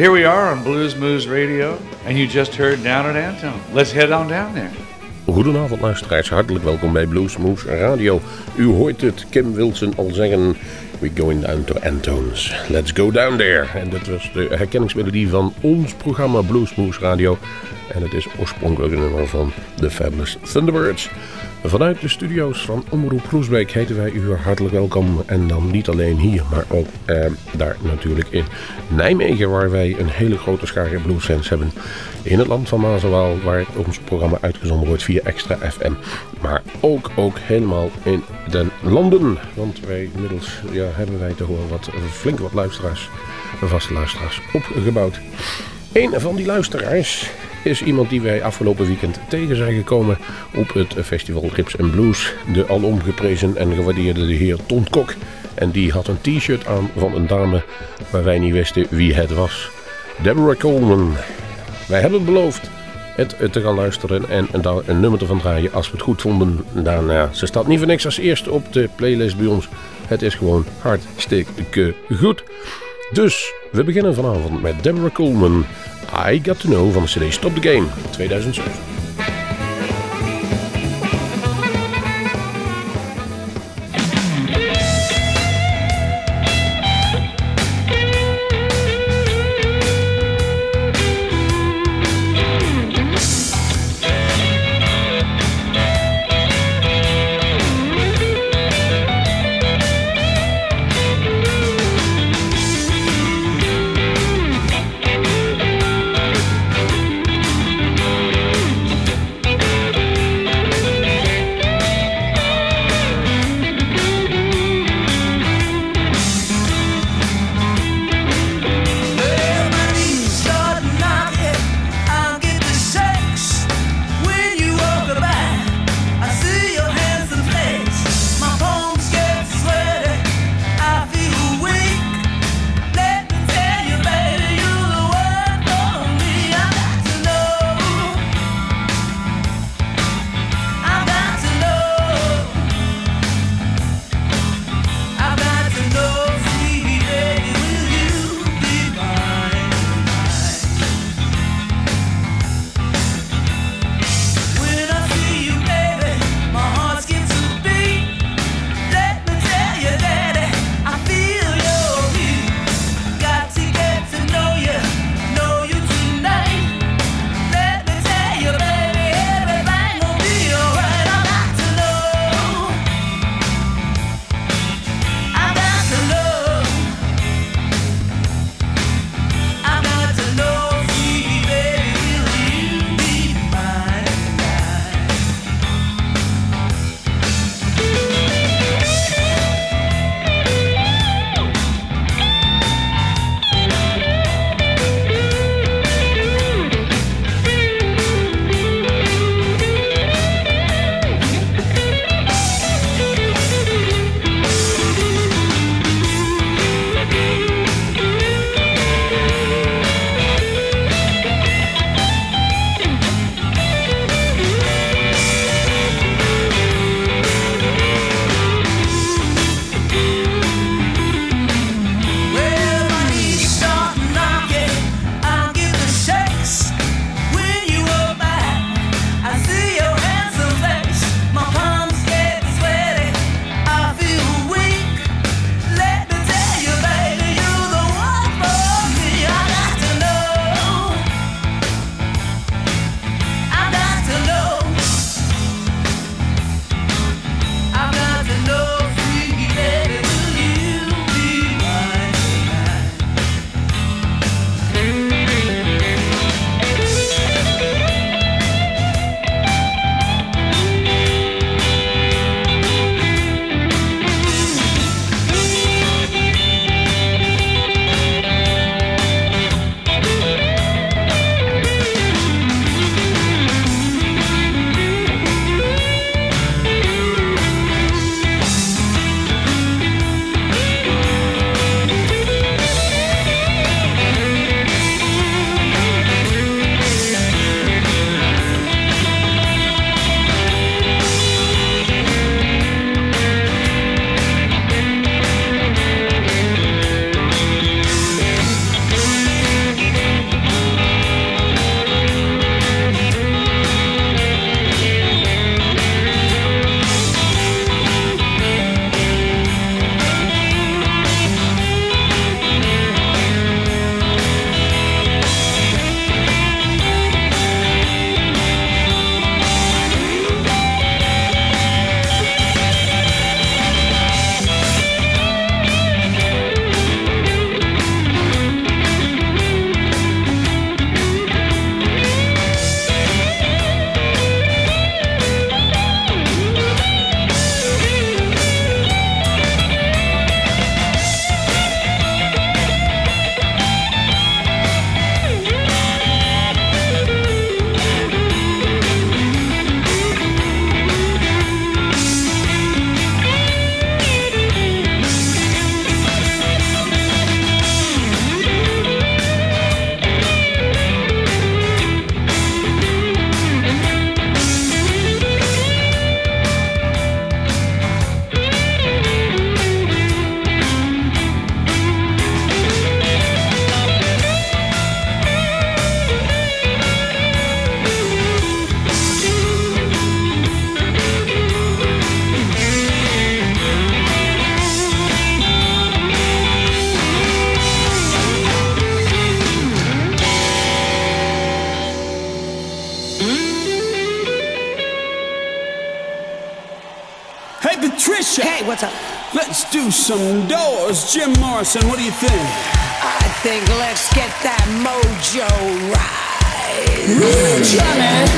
here we are on Blues Moose Radio, and you just heard Down at Antone. Let's head on down there. Goedenavond luisteraars, hartelijk welkom bij Blues Moose Radio. U hoort het Kim Wilson al zeggen, we going down to Antones. Let's go down there. En dat was de herkenningsmelodie van ons programma Blues Moose Radio. En het is oorspronkelijk een nummer van The Fabulous Thunderbirds. Vanuit de studio's van Omroep Groesbeek heten wij u hartelijk welkom. En dan niet alleen hier, maar ook eh, daar natuurlijk in Nijmegen, waar wij een hele grote schare bluesfans hebben. In het land van Mazenwaal, waar ons programma uitgezonden wordt via Extra FM. Maar ook, ook helemaal in den landen. Want wij inmiddels ja, hebben wij toch wel wat, flink wat luisteraars, vaste luisteraars, opgebouwd. Een van die luisteraars is iemand die wij afgelopen weekend tegen zijn gekomen op het festival Rips Blues. De alom geprezen en gewaardeerde de heer Ton Kok. En die had een t-shirt aan van een dame waar wij niet wisten wie het was. Deborah Coleman. Wij hebben beloofd het te gaan luisteren en daar een nummer te van draaien als we het goed vonden. Daarna, ze staat niet voor niks als eerste op de playlist bij ons. Het is gewoon hartstikke goed. Dus we beginnen vanavond met Deborah Coleman. I Got To Know van de CD Stop The Game 2007. Son, what do you think? I think let's get that mojo right. Johnny!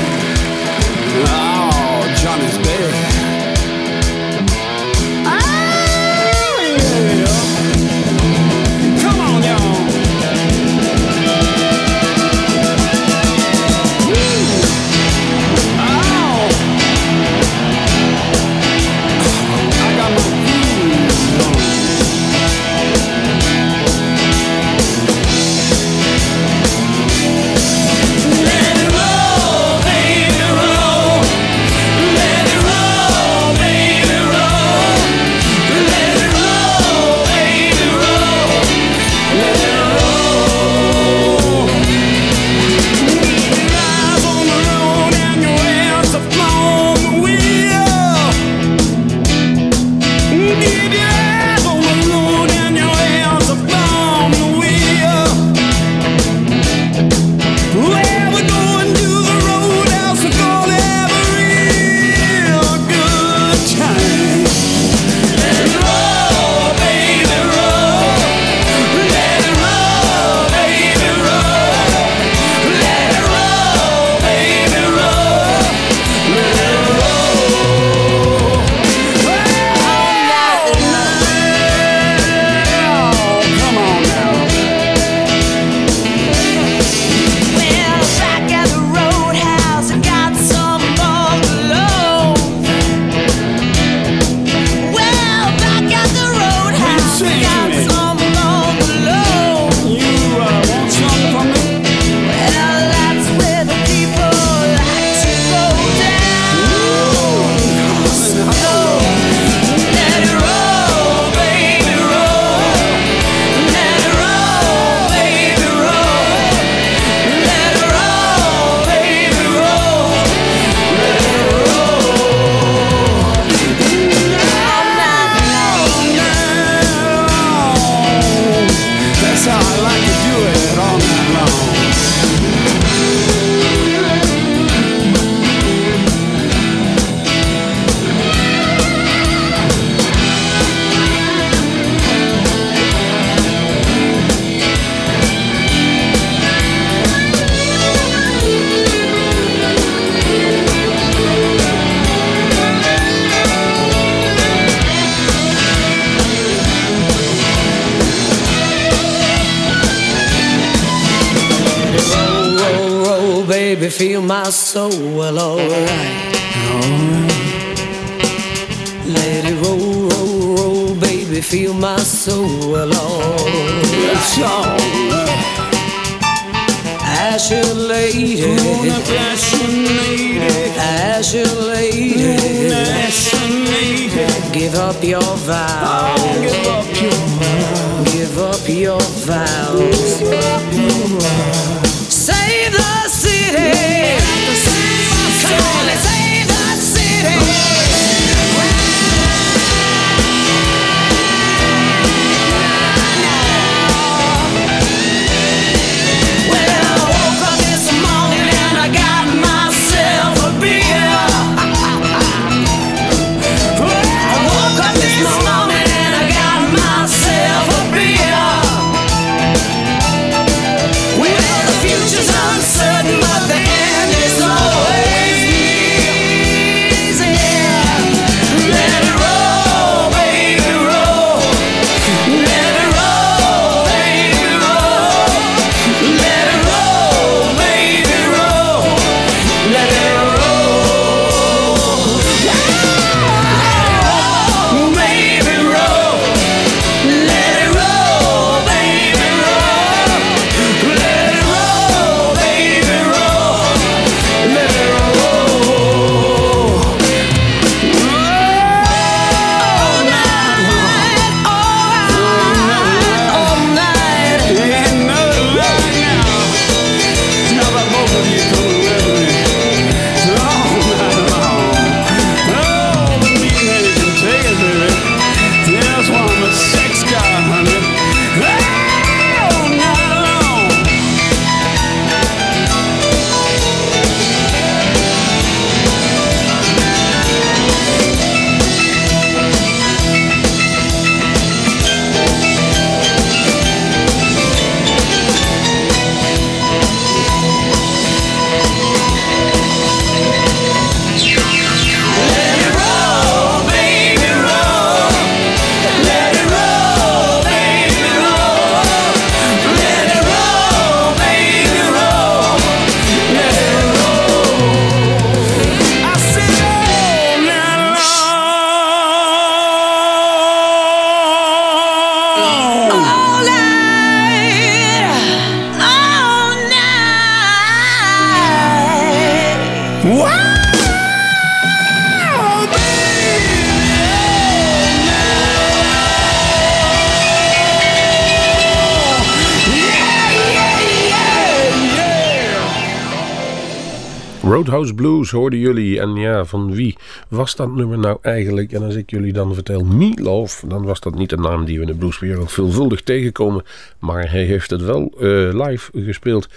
Roadhouse Blues hoorden jullie. En ja, van wie was dat nummer nou eigenlijk? En als ik jullie dan vertel Meatloaf, dan was dat niet een naam die we in de blueswereld veelvuldig tegenkomen. Maar hij heeft het wel eh, live gespeeld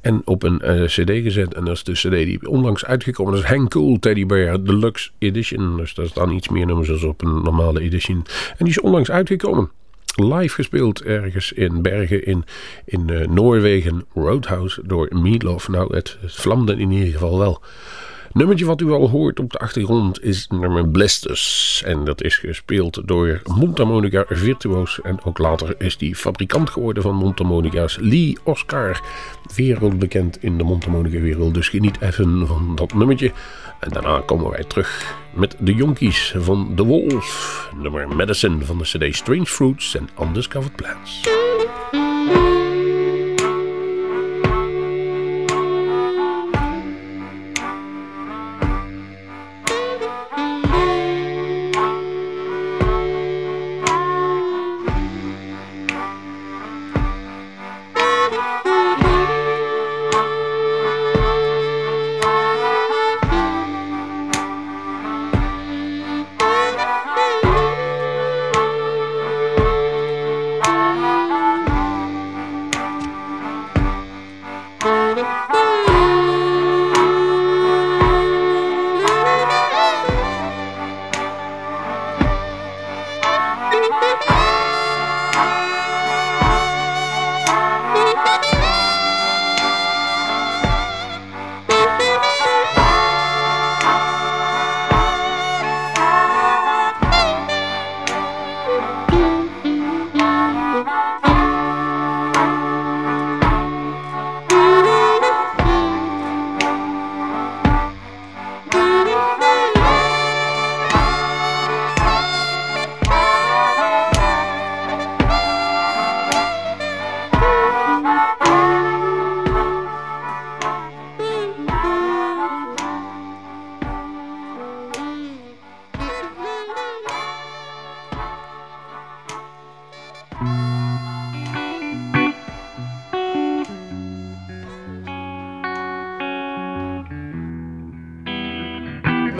en op een eh, cd gezet. En dat is de cd die onlangs uitgekomen is. Hank Cool Teddy Bear Deluxe Edition. Dus daar staan iets meer nummers als op een normale edition. En die is onlangs uitgekomen live gespeeld ergens in Bergen in, in uh, Noorwegen. Roadhouse door Meatloaf. Nou, het, het vlamde in ieder geval wel. Nummertje wat u al hoort op de achtergrond is nummer Blisters. En dat is gespeeld door Mondharmonica Virtuoos. En ook later is die fabrikant geworden van mondharmonica's. Lee Oscar. Wereldbekend in de mondharmonica wereld. Dus geniet even van dat nummertje. En daarna komen wij terug met de jonkies van The Wolf. Nummer Medicine van de CD Strange Fruits en Undiscovered Plants.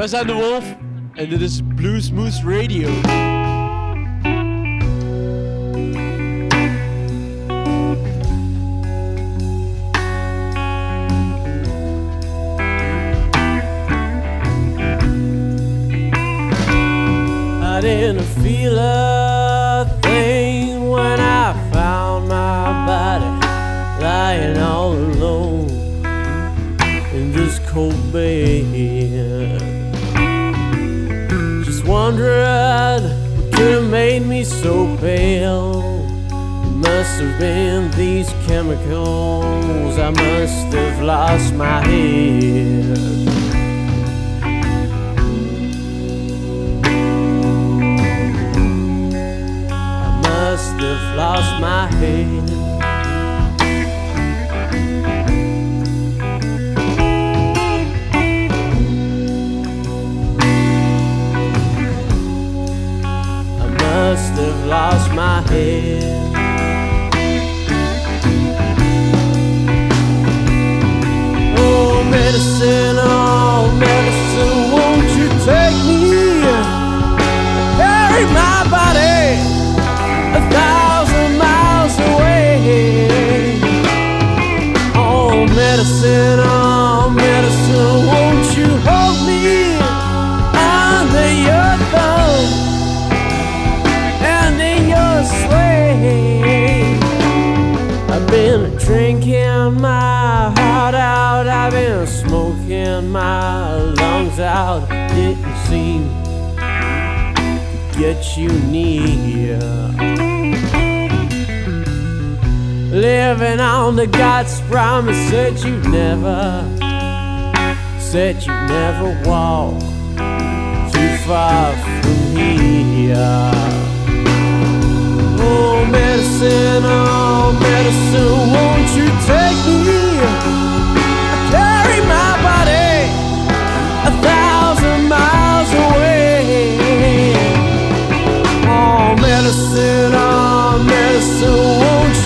Zijn DeWolff en dit is Blues Moose Radio. Lost my head. Oh, medicine, oh, medicine, drinking my heart out, I've been smoking my lungs out. Didn't seem to get you near. Living on the God's promise said you never, said you'd never walk too far from here. Medicine, oh, medicine, won't you take me? Carry my body a thousand miles away. Oh, medicine, oh, medicine, won't you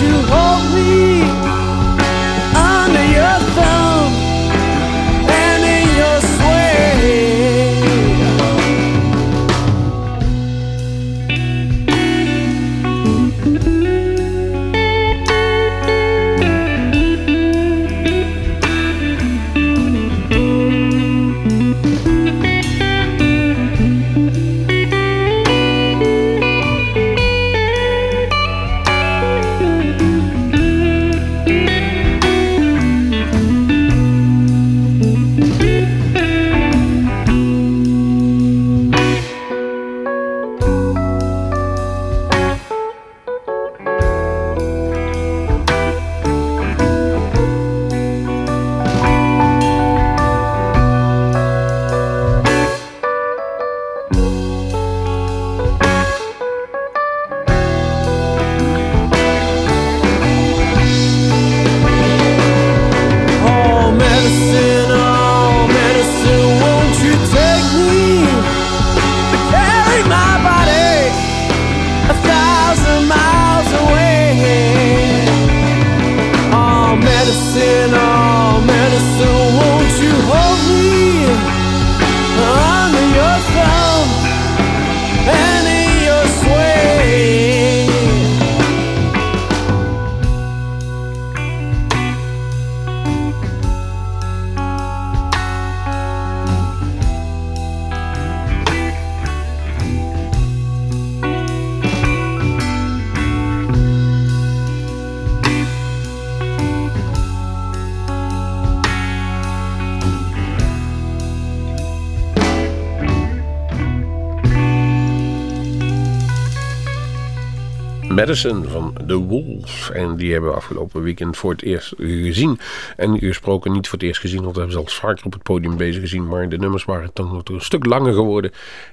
Van The Wolves. En die hebben we afgelopen weekend voor het eerst gezien. En gesproken niet voor het eerst gezien, want we hebben ze al vaker op het podium bezig gezien. Maar de nummers waren dan nog een stuk langer geworden.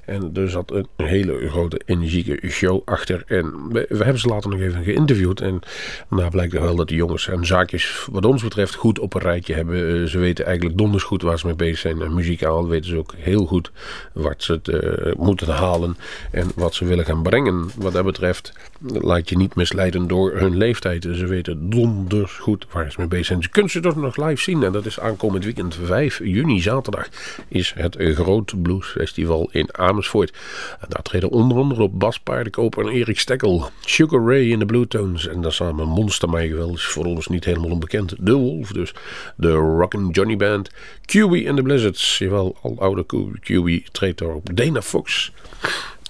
En er zat een hele grote energieke show achter. En we, hebben ze later nog even geïnterviewd. En nou blijkt wel dat de jongens en zaakjes wat ons betreft goed op een rijtje hebben. Eh, ze weten eigenlijk donders goed waar ze mee bezig zijn. En muzikaal weten ze ook heel goed wat ze het, uh, moeten halen. En wat ze willen gaan brengen. Wat dat betreft laat je niet misleiden door hun leeftijd. Ze weten donders goed waar ze mee bezig zijn. Ze kunnen ze toch nog live zien. En dat is aankomend weekend 5 juni, zaterdag, is het Groot Blues Festival in Amersfoort. En daar treden onder andere op Bas Paardenkoper en Erik Stekkel. Sugar Ray in de Blue Tones. En daar samen Monster mij wel is voor ons niet helemaal onbekend. De Wolf dus. De Rockin' Johnny Band. QB en de Blizzards. Jawel, al oude QB treedt daarop. Dana Fox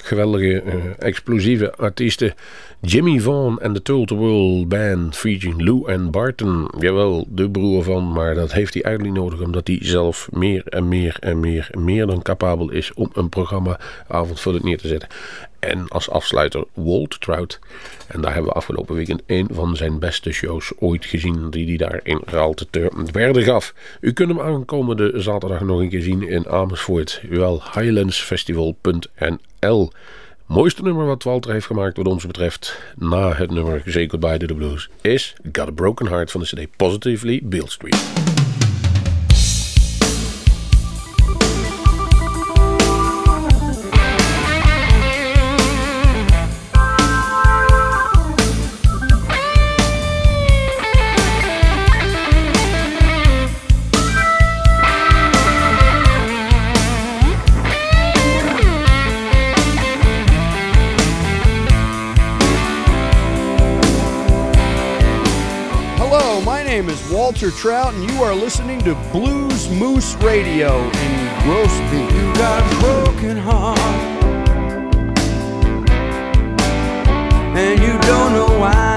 geweldige, uh, explosieve artiesten. Jimmy Vaughan en de World Band featuring Lou en Barton. Jawel, de broer van, maar dat heeft hij eigenlijk nodig... omdat hij zelf meer en meer en meer meer dan capabel is... om een programma avondvullend neer te zetten. En als afsluiter Walt Trout. En daar hebben we afgelopen weekend een van zijn beste shows ooit gezien. Die hij daar in Raalte te Werden gaf. U kunt hem aankomende zaterdag nog een keer zien in Amersfoort. Wel highlandsfestival.nl Mooiste nummer wat Walter heeft gemaakt wat ons betreft. Na het nummer Say Goodbye to the Blues. Is Got a Broken Heart van de CD Positively Bill Street. Trout, and you are listening to Blues Moose Radio in Groesbeek. You got a broken heart, and you don't know why.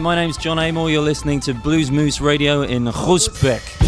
My name's Jon Amor. You're listening to Blues Moose Radio in Rosbeck.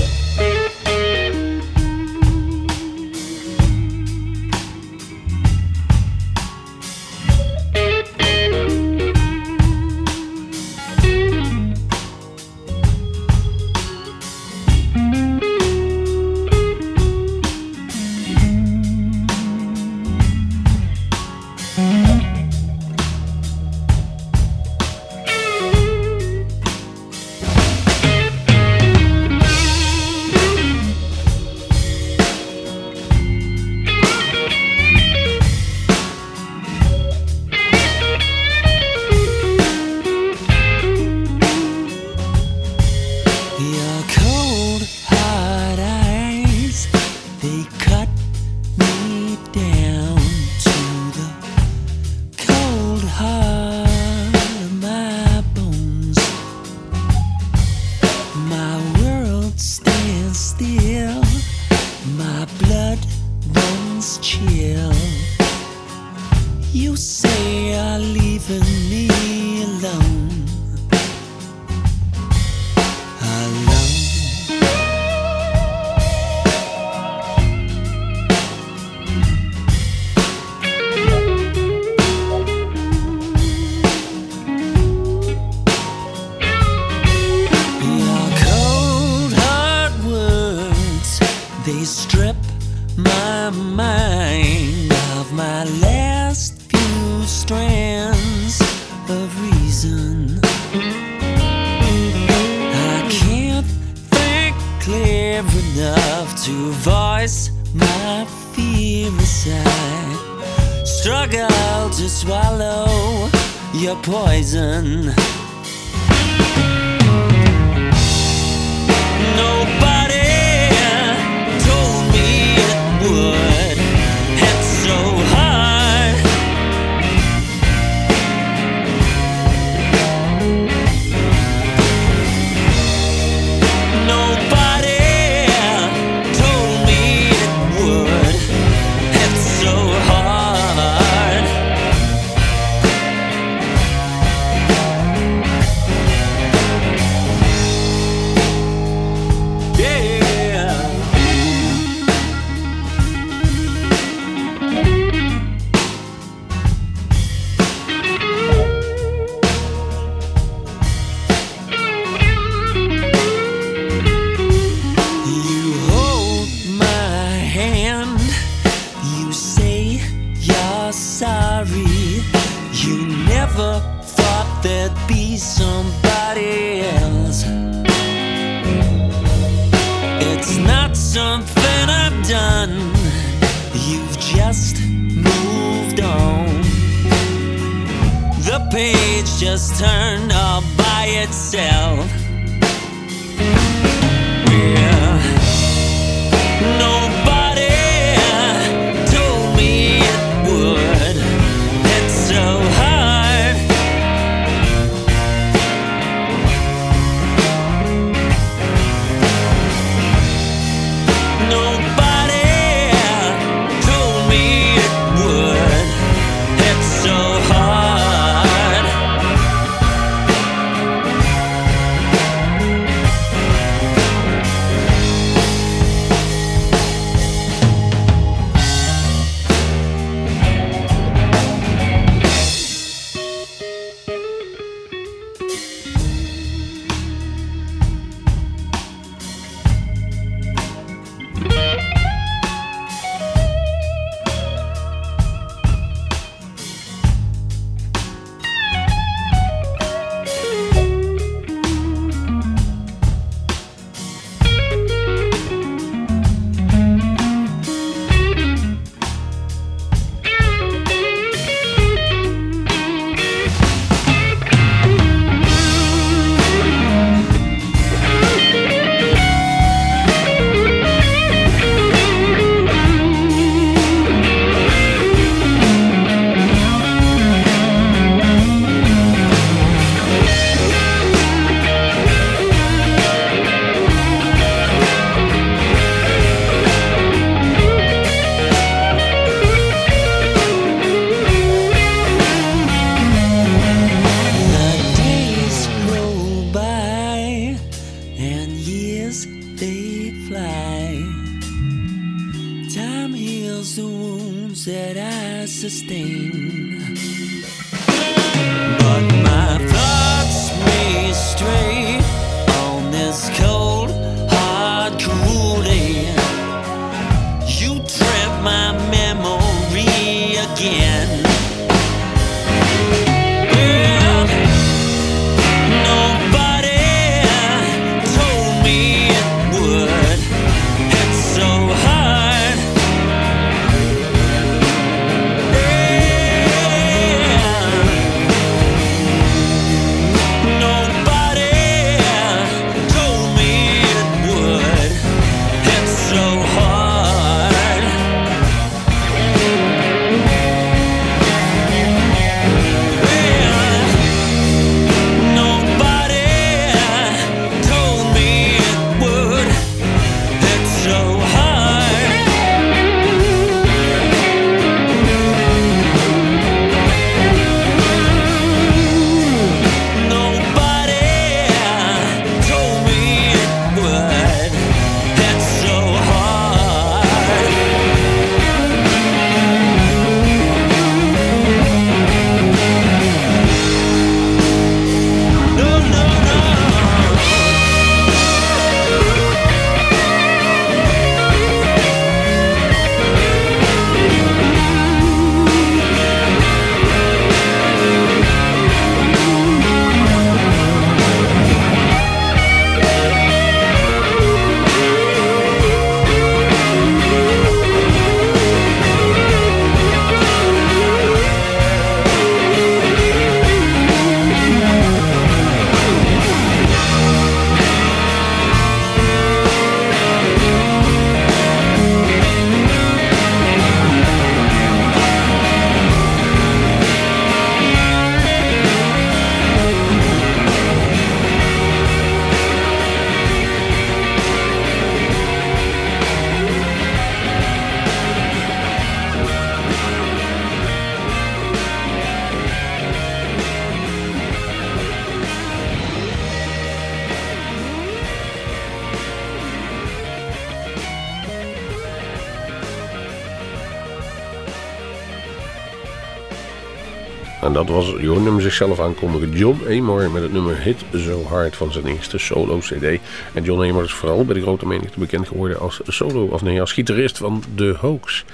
En dat was, hem zichzelf aankondigen, John Amor met het nummer Hit So Hard van zijn eerste solo-cd. En John Amor is vooral bij de grote menigte bekend geworden als solo, of nee, als gitarist van The Hoax.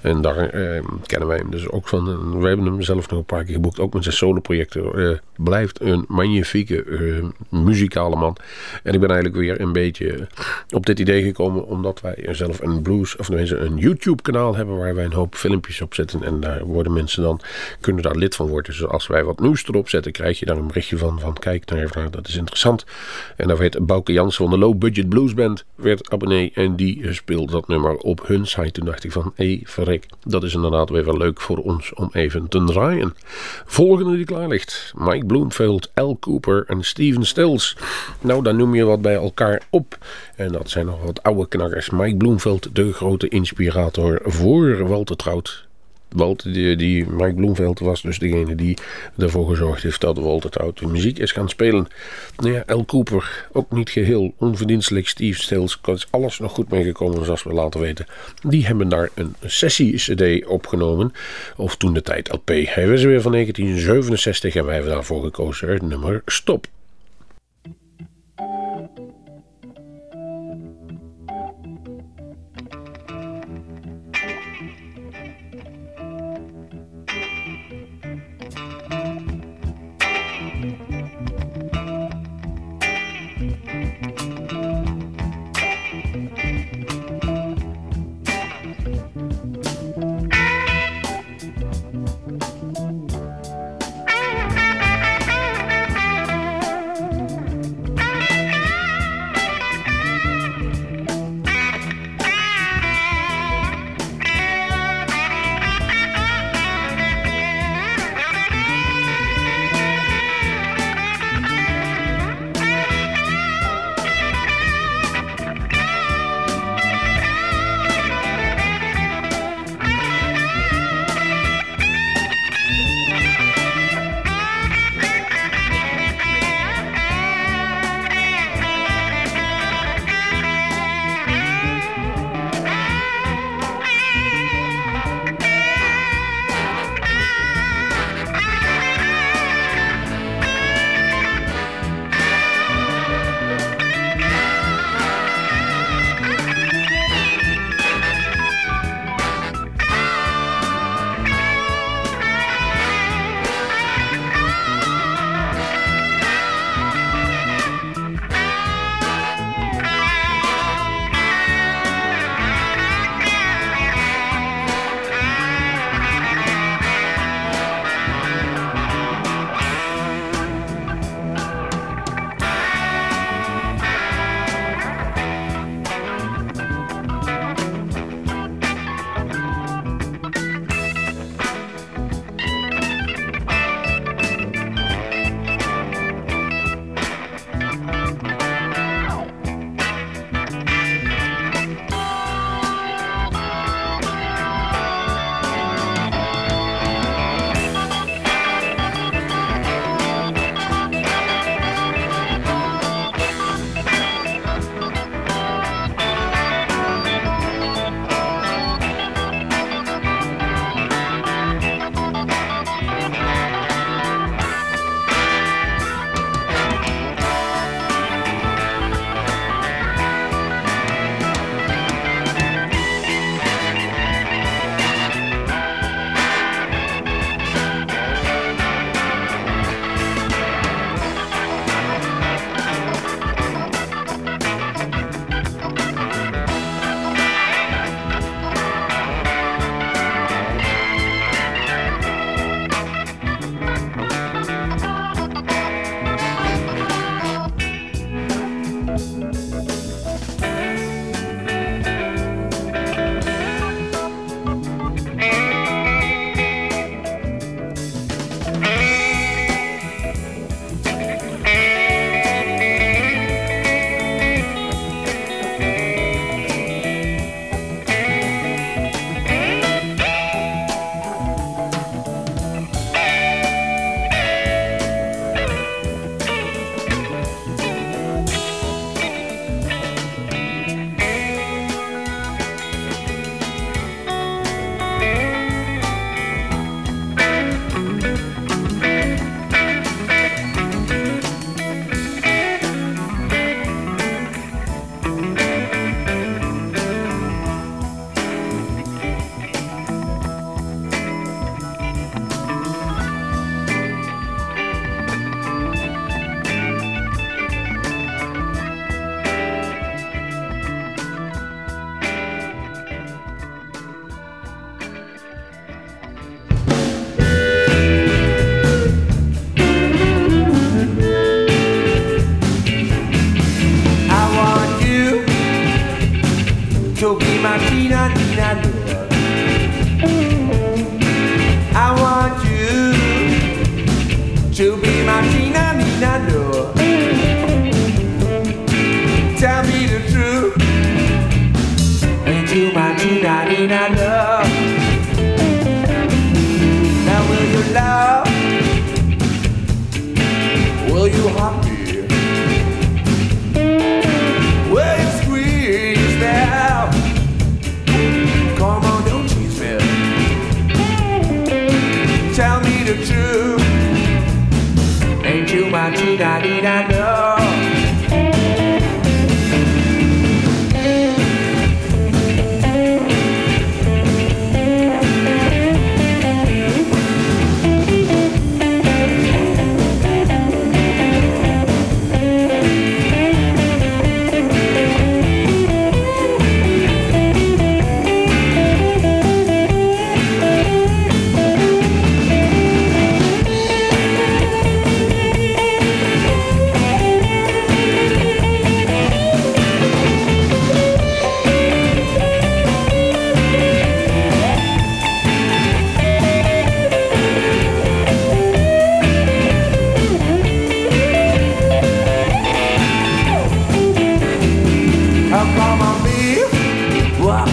En daar eh, kennen wij hem dus ook van. We hebben hem zelf nog een paar keer geboekt. Ook met zijn solo-projecten. Eh, blijft een magnifieke eh, muzikale man. En ik ben eigenlijk weer een beetje op dit idee gekomen. Omdat wij zelf een blues, of tenminste een YouTube-kanaal hebben. Waar wij een hoop filmpjes op zetten. En daar worden mensen dan, kunnen daar lid van worden. Dus als wij wat nieuws erop zetten, krijg je daar een berichtje van. Van kijk daar even naar, dat is interessant. En daar werd Bouke Jansen van de Low Budget Blues Band. Werd abonnee en die speelde dat nummer op hun site. Toen dacht ik van, hé hey, Dat is inderdaad weer wel leuk voor ons om even te draaien. Volgende die klaar ligt. Mike Bloomfield, Al Cooper en Steven Stills. Nou, dan noem je wat bij elkaar op. En dat zijn nog wat oude knakkers. Mike Bloomfield, de grote inspirator voor Walter Trout. Walter, die, Mike Bloomfield was dus degene die ervoor gezorgd heeft dat Walter Trout de muziek is gaan spelen. Nou ja, Al Cooper, ook niet geheel onverdienstelijk. Steve Stills, alles nog goed meegekomen zoals we laten weten. Die hebben daar een sessie-cd opgenomen. Of toen de tijd LP. Hij was weer van 1967 en wij hebben daarvoor gekozen het nummer Stop.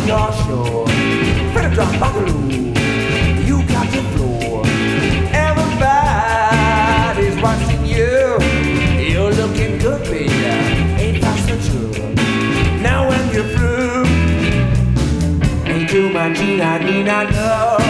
Your shore. Better drop buckaroo. You got the floor. Everybody's watching you. You're looking good, baby. Ain't that so true? Now when you're through, ain't you my Tina Nina? No. I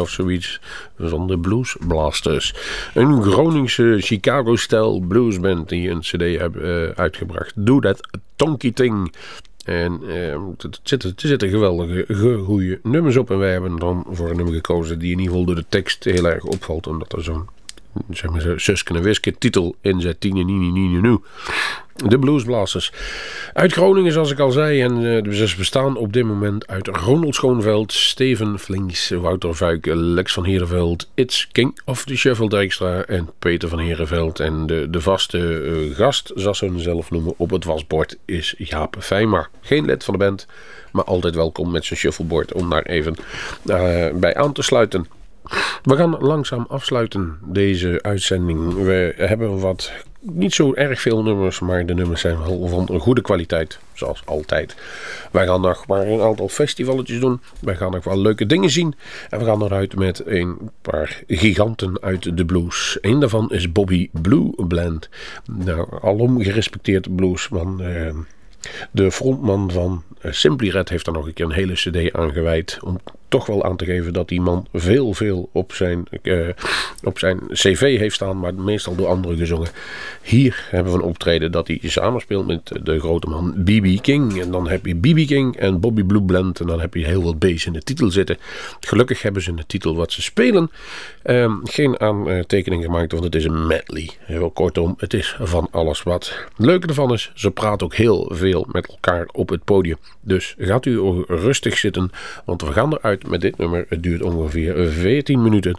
Of zoiets van de Blues Blasters. Een Groningse Chicago-stijl bluesband die een cd hebben eh, uitgebracht. Do That Tonky Ting. En eh, er, zitten, zitten geweldige, goede nummers op. En wij hebben dan voor een nummer gekozen die in ieder geval door de tekst heel erg opvalt. Omdat er zo'n zeg maar, en Wiske titel in zit. Tini Nini Nini Noo. De Bluesblasters. Uit Groningen, zoals ik al zei. En uh, ze bestaan op dit moment uit Ronald Schoonveld, Steven Flinks, Wouter Vuik, Lex van Herenveld, It's King of the Shuffle Dijkstra en Peter van Herenveld. En de, de vaste uh, gast, zoals ze zelf noemen, op het wasbord is Jaap Fijma. Geen lid van de band, maar altijd welkom met zijn shuffleboard om daar even uh, bij aan te sluiten. We gaan langzaam afsluiten deze uitzending. We hebben wat, niet zo erg veel nummers, maar de nummers zijn wel van een goede kwaliteit, zoals altijd. Wij gaan nog maar een aantal festivaletjes doen. Wij gaan nog wel leuke dingen zien. En we gaan eruit met een paar giganten uit de blues. Eén daarvan is Bobby Blue Blend. Nou, alom gerespecteerd bluesman. Uh, de frontman van Simply Red heeft daar nog een keer een hele cd aan gewijd. Om toch wel aan te geven dat die man veel, veel op zijn, uh, op zijn cv heeft staan. Maar meestal door anderen gezongen. Hier hebben we een optreden dat hij samenspeelt met de grote man B.B. King. En dan heb je B.B. King en Bobby Blue Blend. En dan heb je heel wat B's in de titel zitten. Gelukkig hebben ze in de titel wat ze spelen. Uh, geen aantekening gemaakt, want het is een medley. Heel kortom, het is van alles wat. Het leuke ervan is, ze praten ook heel veel met elkaar op het podium. Dus gaat u rustig zitten, want we gaan eruit met dit nummer. Het duurt ongeveer 14 minuten.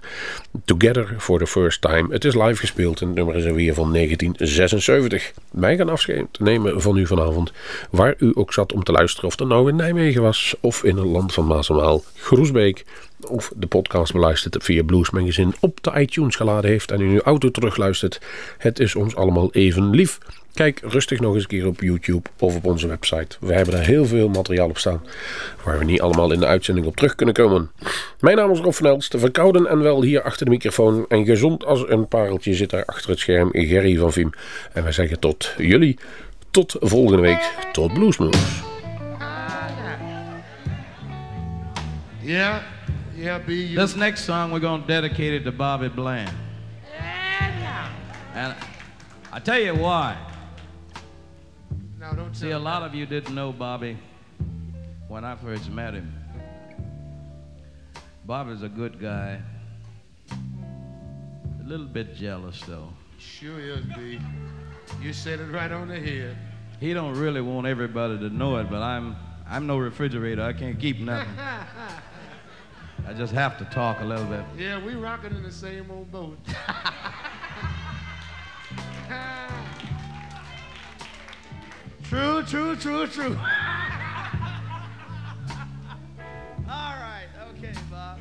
Together for the first time. Het is live gespeeld en het nummer is alweer van 1976. Wij gaan afscheid nemen van u vanavond. Waar u ook zat om te luisteren. Of dat nou in Nijmegen was of in het land van Maas en Waal. Groesbeek of de podcast beluistert via Blues Magazine op de iTunes geladen heeft en in uw auto terugluistert. Het is ons allemaal even lief. Kijk rustig nog eens een keer op YouTube of op onze website. We hebben daar heel veel materiaal op staan waar we niet allemaal in de uitzending op terug kunnen komen. Mijn naam is Rob van Elst, verkouden en wel hier achter de microfoon. En gezond als een pareltje zit daar achter het scherm Gerry van Viem. En wij zeggen tot jullie, tot volgende week, tot Bluesmoes. Yeah, yeah, B. You. This next song we're going to dedicate it to Bobby Bland. And I tell you why. No, See, a lot of you didn't know Bobby when I first met him. Bobby's a good guy. A little bit jealous though. Sure is, B. You said it right on the head. He don't really want everybody to know it, but I'm I'm no refrigerator. I can't keep nothing. I just have to talk a little bit. Yeah, we rocking in the same old boat. true, true, true, true. All right, okay, Bob.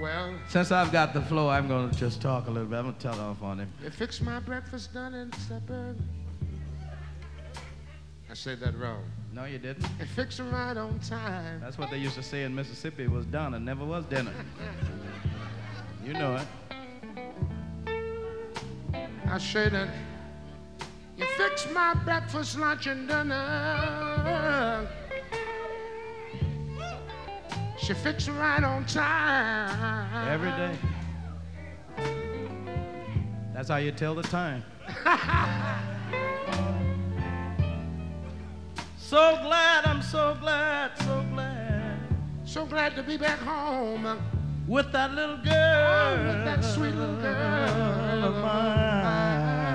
Well, Since I've got the flow, I'm going to just talk a little bit. I'm going to tell off on him. you fix my breakfast done and supper. I said that wrong. No, you didn't. And fix it right on time. That's what they used to say in Mississippi was done and never was dinner. You know it. I say that you fix my breakfast, lunch, and dinner. She fix it right on time. Every day. That's how you tell the time. so glad, I'm so glad, so glad. So glad to be back home. With that little girl. Oh, with that sweet little girl of mine.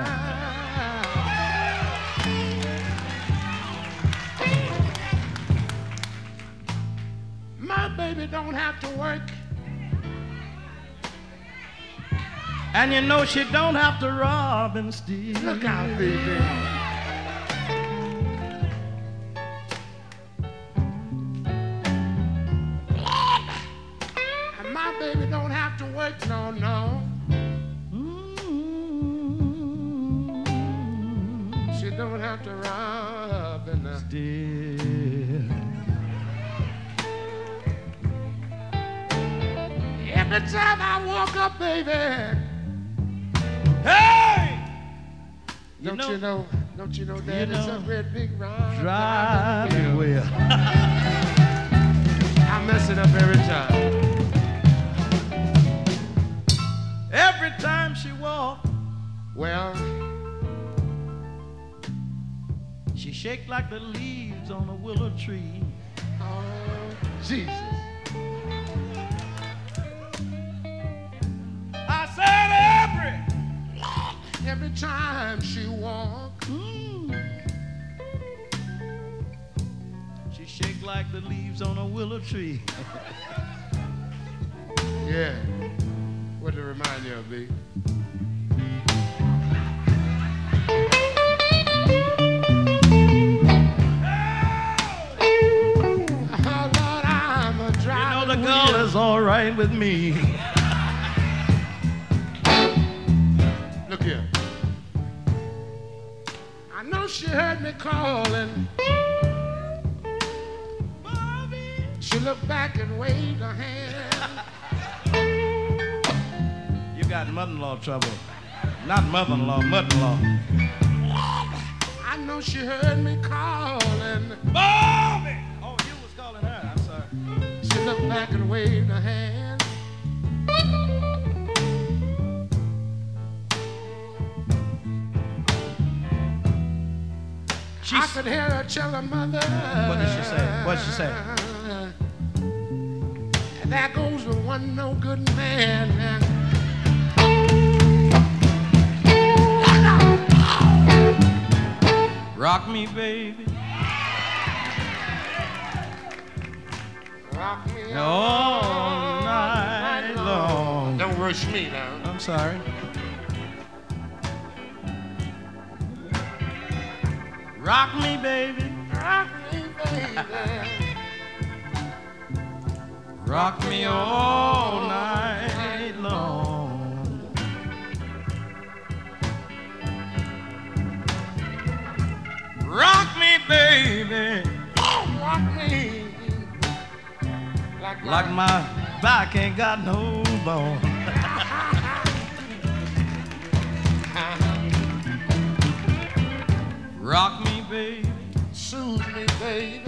Baby don't have to work. And you know she don't have to rob and steal. Look out, baby. You know? Don't you know that you it's know, a red big ride? Driving wheel. I mess it up every time. Every time she walk, Well, she shake like the leaves on a willow tree. oh, Jesus. Every time she walk, mm. She shake like the leaves on a willow tree. yeah. What to remind you of, B? Oh, Lord, I'm a You know the girl is all right with me. know she heard me calling. Bobby. She looked back and waved her hand. You got mother-in-law trouble. Not mother-in-law, mother-in-law. I know she heard me calling. Bobby! Oh, you was calling her. I'm sorry. She looked back and waved her hand. I She's, could hear her tell her mother. What did she say? What did she say? And there goes the one no good man. rock me, baby. rock me all night long. Don't rush me now. I'm sorry. Rock me, baby. Rock me, baby. Rock me all night long. Rock me, baby. Oh, rock me. Like, Like my back ain't got no bone. Rock me, baby. Soothe me, baby.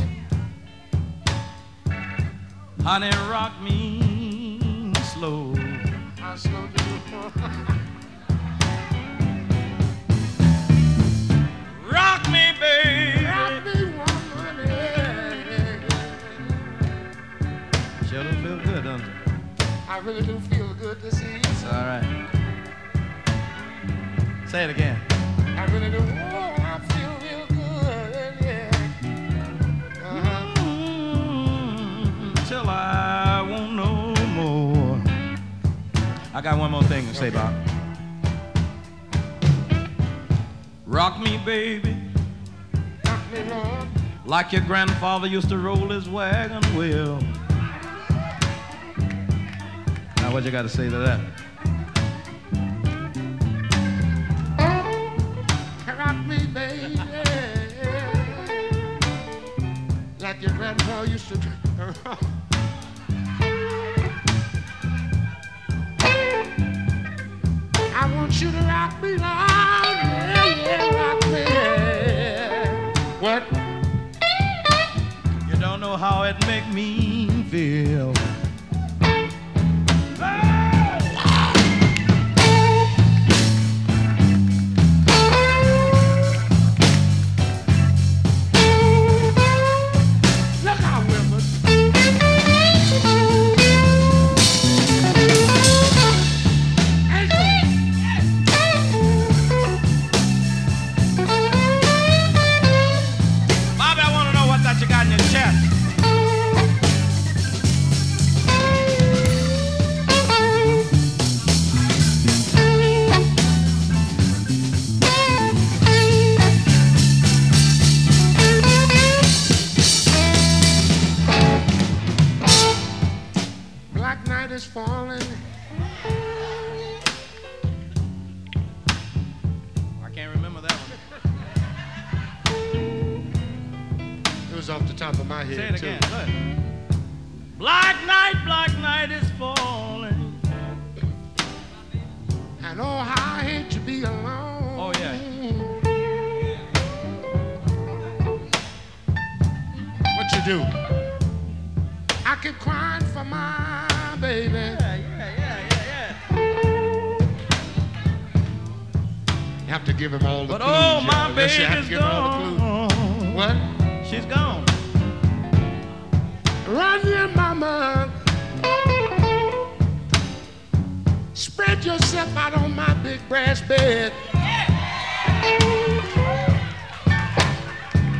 Honey, rock me slow. How slow do you Rock me, baby. Rock me, woman. Sure do feel good, doesn't it? I really do feel good to see you. It's all right. Say it again. Thing to say about. Rock me, baby, Rock me, Lord. like your grandfather used to roll his wagon wheel. Now, what you got to say to that? Rock me, baby. Like your grandpa used to it make me off the top of my head. Say it too. again. Go ahead. Black night, black night is falling. And oh, how I hate to be alone. Oh, yeah. What you do? I keep crying for my baby. Yeah, yeah, yeah, yeah, You have to give him all the But clues. oh, my know. Yes, you have to baby's give him all the gone. Big brass bed.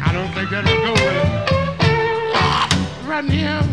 I don't think that'll go with it. Run here,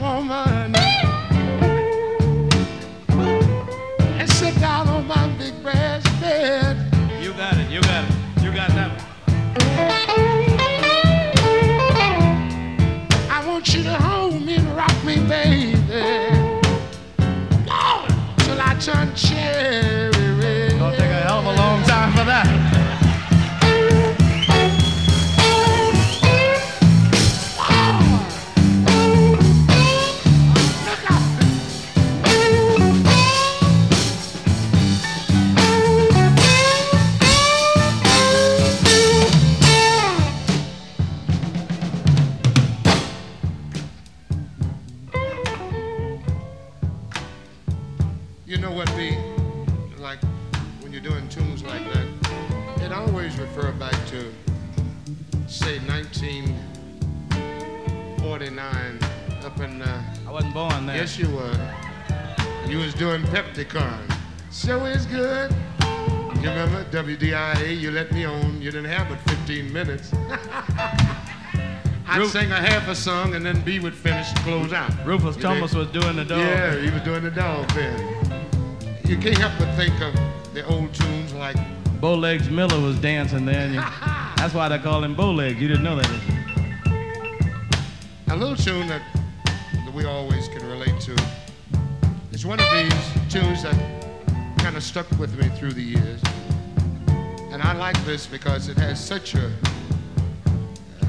You know what, B? Like when you're doing tunes like that, it always refer back to, say, 1949 up in. Uh, I wasn't born then. Yes, you were. You was doing Pepticon. So it's good. You remember WDIA? You let me on. You didn't have but 15 minutes. I'd Ruf- sing a half a song and then B would finish and close out. Rufus You Thomas was doing the dog. Yeah, he was doing the dog thing. You can't help but think of the old tunes like Bowlegs Miller was dancing there. And you, that's why they call him Bowlegs. You didn't know that. did you? a little tune that, that we always can relate to. It's one of these tunes that kind of stuck with me through the years. And I like this because it has such a.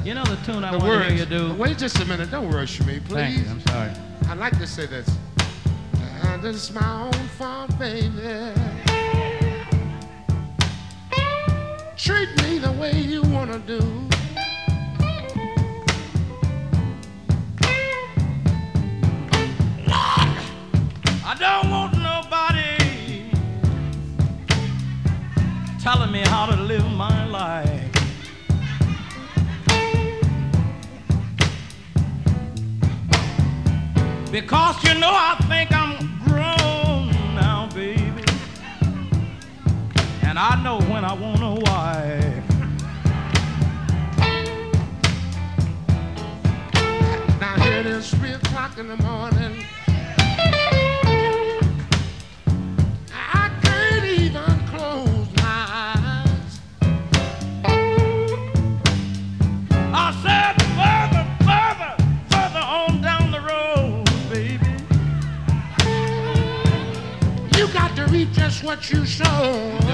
You know the tune I the want to hear you do? Wait just a minute. Don't rush me, please. Thank you. I'm sorry. I'd like to say this. Uh, this is my own fault, baby. Treat me the way you wanna do. Lord, I don't want nobody telling me how to live my life. Because you know I think I'm And I know when I want a wife. Now here it is, three o'clock in the morning. I can't even close my eyes. I said further, further, further on down the road, baby. You got to reap just what you sow.